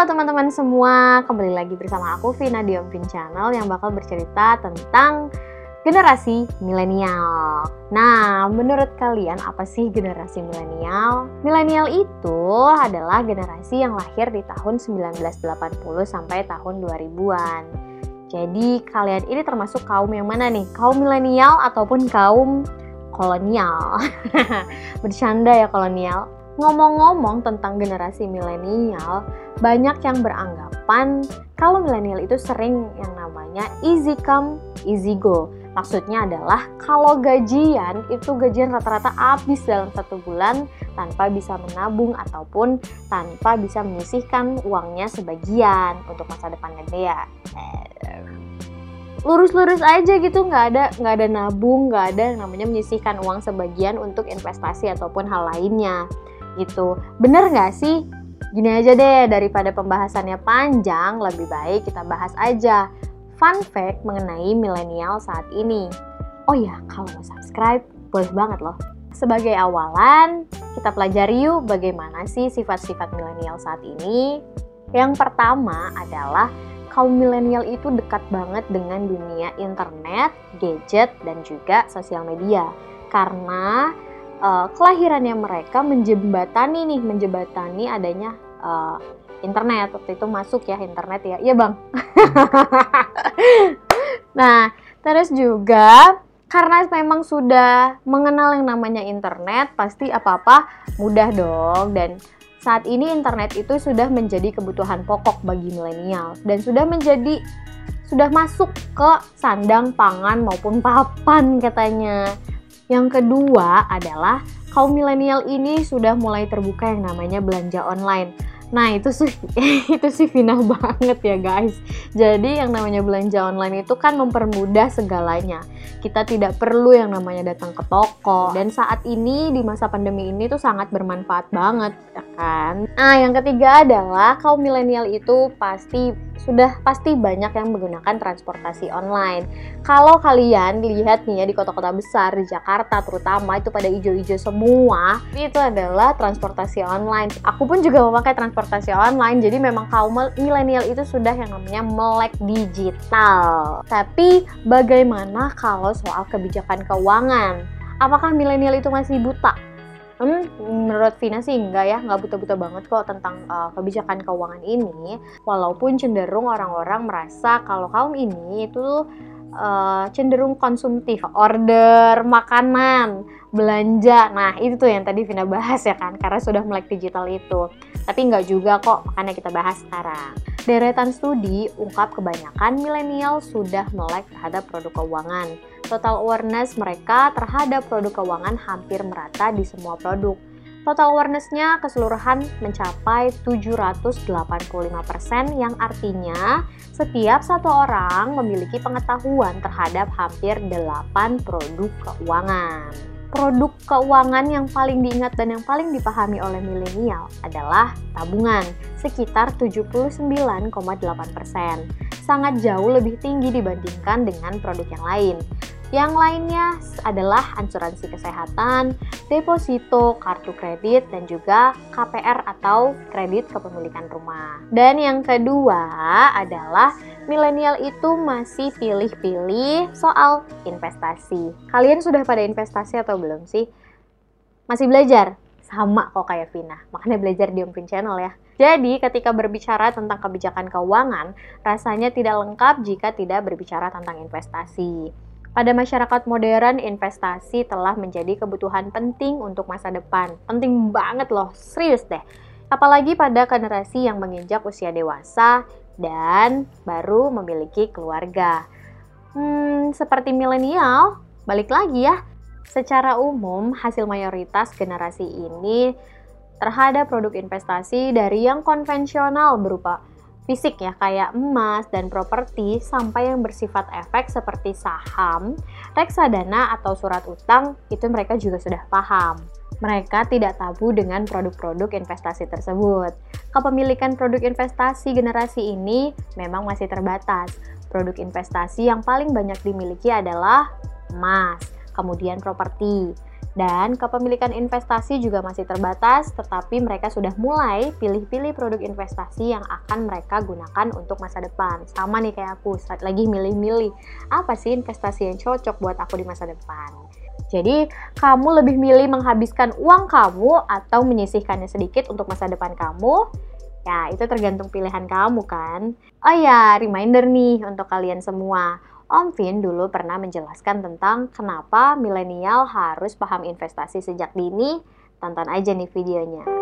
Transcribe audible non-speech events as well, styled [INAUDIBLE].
Halo teman-teman semua, kembali lagi bersama aku Vina di Omvin Channel yang bakal bercerita tentang generasi milenial. Nah, menurut kalian apa sih generasi milenial? Milenial itu adalah generasi yang lahir di tahun 1980 sampai tahun 2000-an. Jadi, kalian ini termasuk kaum yang mana nih? Kaum milenial ataupun kaum kolonial? [LAUGHS] Bercanda ya kolonial. Ngomong-ngomong tentang generasi milenial, banyak yang beranggapan kalau milenial itu sering yang namanya easy come, easy go Maksudnya adalah kalau gajian itu gajian rata-rata habis dalam satu bulan tanpa bisa menabung ataupun tanpa bisa menyisihkan uangnya sebagian untuk masa depannya dia. Lurus-lurus aja gitu nggak ada nggak ada nabung nggak ada namanya menyisihkan uang sebagian untuk investasi ataupun hal lainnya gitu. Bener nggak sih? Gini aja deh daripada pembahasannya panjang lebih baik kita bahas aja fun fact mengenai milenial saat ini. Oh ya, kalau mau subscribe, boleh banget loh. Sebagai awalan, kita pelajari yuk bagaimana sih sifat-sifat milenial saat ini. Yang pertama adalah kaum milenial itu dekat banget dengan dunia internet, gadget, dan juga sosial media. Karena uh, kelahirannya mereka menjembatani nih, menjembatani adanya uh, internet. Waktu itu masuk ya internet ya. Iya bang. [LAUGHS] Nah terus juga karena memang sudah mengenal yang namanya internet pasti apa-apa mudah dong. Dan saat ini internet itu sudah menjadi kebutuhan pokok bagi milenial dan sudah menjadi sudah masuk ke sandang pangan maupun papan katanya. Yang kedua adalah kaum milenial ini sudah mulai terbuka yang namanya belanja online. Nah itu sih [LAUGHS] itu sih fina banget ya guys. Jadi yang namanya belanja online itu kan mempermudah segalanya. Kita tidak perlu yang namanya datang ke toko. Dan saat ini di masa pandemi ini tuh sangat bermanfaat banget, ya kan? Nah yang ketiga adalah kaum milenial itu pasti sudah pasti banyak yang menggunakan transportasi online. Kalau kalian lihat nih ya di kota-kota besar di Jakarta terutama itu pada hijau-hijau semua, itu adalah transportasi online. Aku pun juga memakai transportasi online, jadi memang kaum milenial itu sudah yang namanya melek digital. Tapi bagaimana kalau soal kebijakan keuangan? Apakah milenial itu masih buta? Hmm, menurut Vina sih enggak ya, nggak buta-buta banget kok tentang uh, kebijakan keuangan ini. Walaupun cenderung orang-orang merasa kalau kaum ini itu uh, cenderung konsumtif, order makanan, belanja. Nah, itu tuh yang tadi Vina bahas ya kan, karena sudah melek digital itu. Tapi nggak juga kok, makanya kita bahas sekarang. Deretan studi ungkap kebanyakan milenial sudah melek terhadap produk keuangan Total awareness mereka terhadap produk keuangan hampir merata di semua produk. Total awareness-nya keseluruhan mencapai 785% yang artinya setiap satu orang memiliki pengetahuan terhadap hampir 8 produk keuangan. Produk keuangan yang paling diingat dan yang paling dipahami oleh milenial adalah tabungan, sekitar 79,8%. Sangat jauh lebih tinggi dibandingkan dengan produk yang lain. Yang lainnya adalah asuransi kesehatan, deposito, kartu kredit, dan juga KPR atau kredit kepemilikan rumah. Dan yang kedua adalah milenial itu masih pilih-pilih soal investasi. Kalian sudah pada investasi atau belum sih? Masih belajar? Sama kok kayak Vina, makanya belajar di Umpin Channel ya. Jadi, ketika berbicara tentang kebijakan keuangan, rasanya tidak lengkap jika tidak berbicara tentang investasi. Pada masyarakat modern, investasi telah menjadi kebutuhan penting untuk masa depan. Penting banget loh, serius deh. Apalagi pada generasi yang menginjak usia dewasa dan baru memiliki keluarga. Hmm, seperti milenial, balik lagi ya. Secara umum, hasil mayoritas generasi ini terhadap produk investasi dari yang konvensional berupa fisik ya kayak emas dan properti sampai yang bersifat efek seperti saham, reksadana atau surat utang itu mereka juga sudah paham. Mereka tidak tabu dengan produk-produk investasi tersebut. Kepemilikan produk investasi generasi ini memang masih terbatas. Produk investasi yang paling banyak dimiliki adalah emas, kemudian properti. Dan kepemilikan investasi juga masih terbatas, tetapi mereka sudah mulai pilih-pilih produk investasi yang akan mereka gunakan untuk masa depan. Sama nih kayak aku, saat lagi milih-milih apa sih investasi yang cocok buat aku di masa depan. Jadi, kamu lebih milih menghabiskan uang kamu atau menyisihkannya sedikit untuk masa depan kamu? Ya, itu tergantung pilihan kamu kan. Oh ya, reminder nih untuk kalian semua Om Vin dulu pernah menjelaskan tentang kenapa milenial harus paham investasi sejak dini. Tonton aja nih videonya.